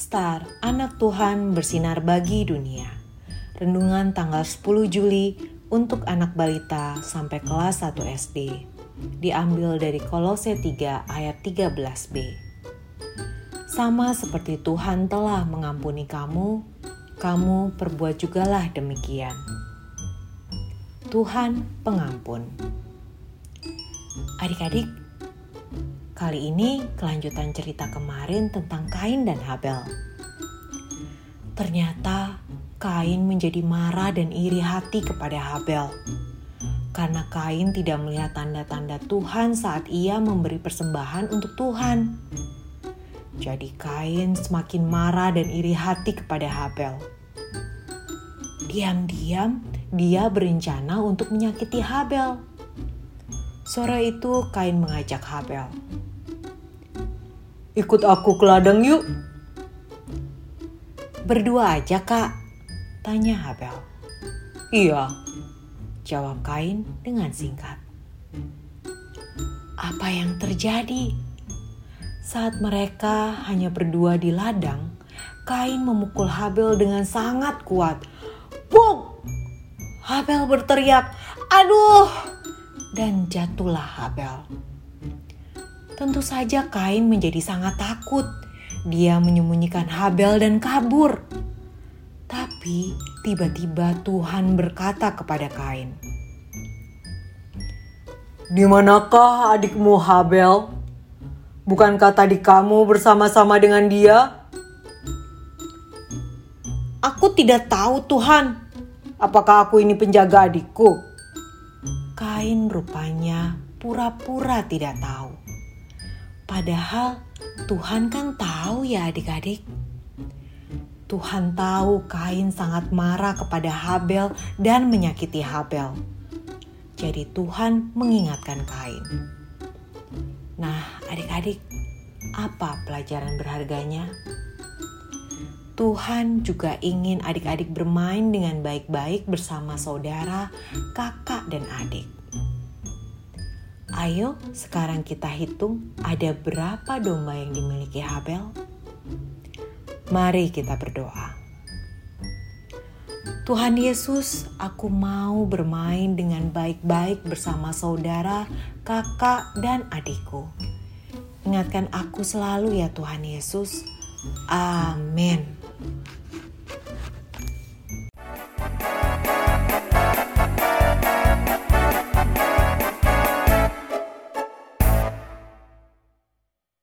Star, anak Tuhan bersinar bagi dunia. Rendungan tanggal 10 Juli untuk anak balita sampai kelas 1 SD. Diambil dari Kolose 3 ayat 13b. Sama seperti Tuhan telah mengampuni kamu, kamu perbuat jugalah demikian. Tuhan pengampun. Adik-adik, Kali ini kelanjutan cerita kemarin tentang Kain dan Habel. Ternyata Kain menjadi marah dan iri hati kepada Habel. Karena Kain tidak melihat tanda-tanda Tuhan saat ia memberi persembahan untuk Tuhan. Jadi Kain semakin marah dan iri hati kepada Habel. Diam-diam dia berencana untuk menyakiti Habel. Sore itu Kain mengajak Habel. Ikut aku ke ladang yuk. Berdua aja kak, tanya Habel. Iya, jawab Kain dengan singkat. Apa yang terjadi? Saat mereka hanya berdua di ladang, Kain memukul Habel dengan sangat kuat. Bung! Habel berteriak, aduh! Dan jatuhlah Habel. Tentu saja Kain menjadi sangat takut. Dia menyembunyikan Habel dan kabur. Tapi tiba-tiba Tuhan berkata kepada Kain, "Di manakah adikmu Habel? Bukankah tadi kamu bersama-sama dengan dia?" "Aku tidak tahu, Tuhan. Apakah aku ini penjaga adikku?" Kain rupanya pura-pura tidak tahu. Padahal Tuhan kan tahu ya adik-adik. Tuhan tahu Kain sangat marah kepada Habel dan menyakiti Habel. Jadi Tuhan mengingatkan Kain. Nah adik-adik, apa pelajaran berharganya? Tuhan juga ingin adik-adik bermain dengan baik-baik bersama saudara, kakak, dan adik. Ayo sekarang kita hitung ada berapa domba yang dimiliki Habel. Mari kita berdoa. Tuhan Yesus, aku mau bermain dengan baik-baik bersama saudara, kakak, dan adikku. Ingatkan aku selalu ya Tuhan Yesus. Amin.